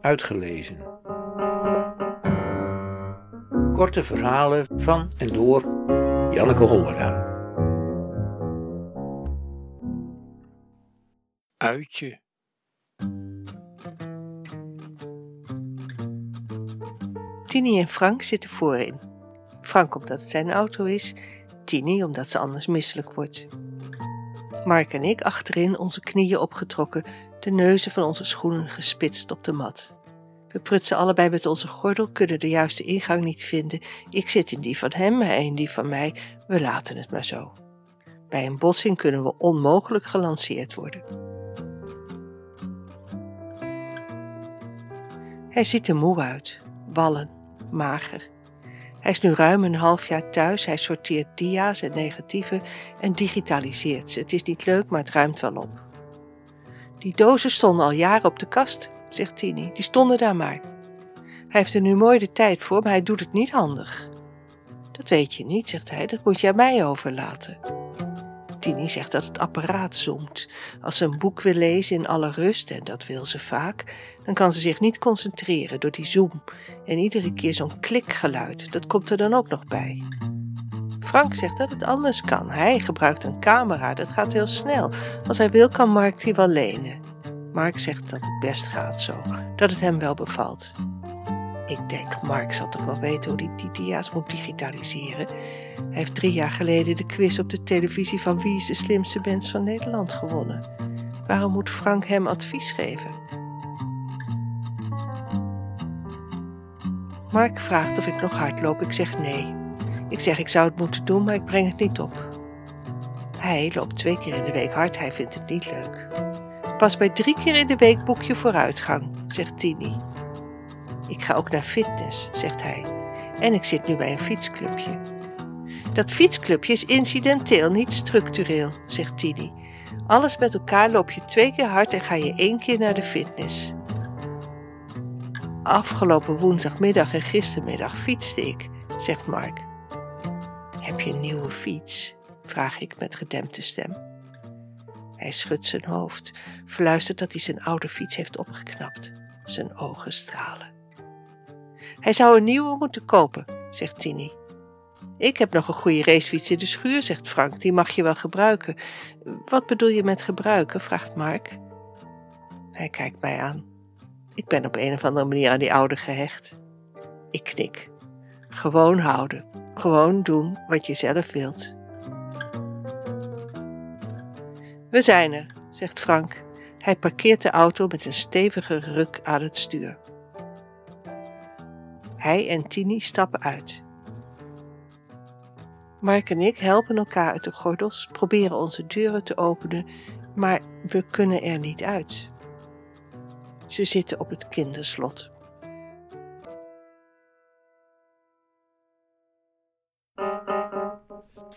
Uitgelezen. Korte verhalen van en door Janneke Hollera. Uitje. Tini en Frank zitten voorin. Frank omdat het zijn auto is, Tini omdat ze anders misselijk wordt. Mark en ik achterin, onze knieën opgetrokken, de neuzen van onze schoenen gespitst op de mat. We prutsen allebei met onze gordel, kunnen de juiste ingang niet vinden. Ik zit in die van hem, hij in die van mij. We laten het maar zo. Bij een botsing kunnen we onmogelijk gelanceerd worden. Hij ziet er moe uit, wallen, mager. Hij is nu ruim een half jaar thuis. Hij sorteert dia's en negatieven en digitaliseert ze. Het is niet leuk, maar het ruimt wel op. Die dozen stonden al jaren op de kast, zegt Tini. Die stonden daar maar. Hij heeft er nu mooi de tijd voor, maar hij doet het niet handig. Dat weet je niet, zegt hij. Dat moet je aan mij overlaten. Tini zegt dat het apparaat zoomt. Als ze een boek wil lezen in alle rust, en dat wil ze vaak, dan kan ze zich niet concentreren door die zoom. En iedere keer zo'n klikgeluid, dat komt er dan ook nog bij. Frank zegt dat het anders kan. Hij gebruikt een camera, dat gaat heel snel. Als hij wil kan Mark die wel lenen. Mark zegt dat het best gaat zo, dat het hem wel bevalt. Ik denk, Mark zal toch wel weten hoe hij die dia's moet digitaliseren. Hij heeft drie jaar geleden de quiz op de televisie van Wie is de slimste mens van Nederland gewonnen. Waarom moet Frank hem advies geven? Mark vraagt of ik nog hardloop. Ik zeg nee. Ik zeg ik zou het moeten doen, maar ik breng het niet op. Hij loopt twee keer in de week hard, hij vindt het niet leuk. Pas bij drie keer in de week boek je vooruitgang, zegt Tini. Ik ga ook naar fitness, zegt hij. En ik zit nu bij een fietsclubje. Dat fietsclubje is incidenteel, niet structureel, zegt Tini. Alles met elkaar loop je twee keer hard en ga je één keer naar de fitness. Afgelopen woensdagmiddag en gistermiddag fietste ik, zegt Mark. Heb je een nieuwe fiets? vraag ik met gedempte stem. Hij schudt zijn hoofd, fluistert dat hij zijn oude fiets heeft opgeknapt. Zijn ogen stralen. Hij zou een nieuwe moeten kopen, zegt Tini. Ik heb nog een goede racefiets in de schuur, zegt Frank. Die mag je wel gebruiken. Wat bedoel je met gebruiken? vraagt Mark. Hij kijkt mij aan. Ik ben op een of andere manier aan die oude gehecht. Ik knik. Gewoon houden. Gewoon doen wat je zelf wilt. We zijn er, zegt Frank. Hij parkeert de auto met een stevige ruk aan het stuur. Hij en Tini stappen uit. Mark en ik helpen elkaar uit de gordels, proberen onze deuren te openen, maar we kunnen er niet uit. Ze zitten op het kinderslot.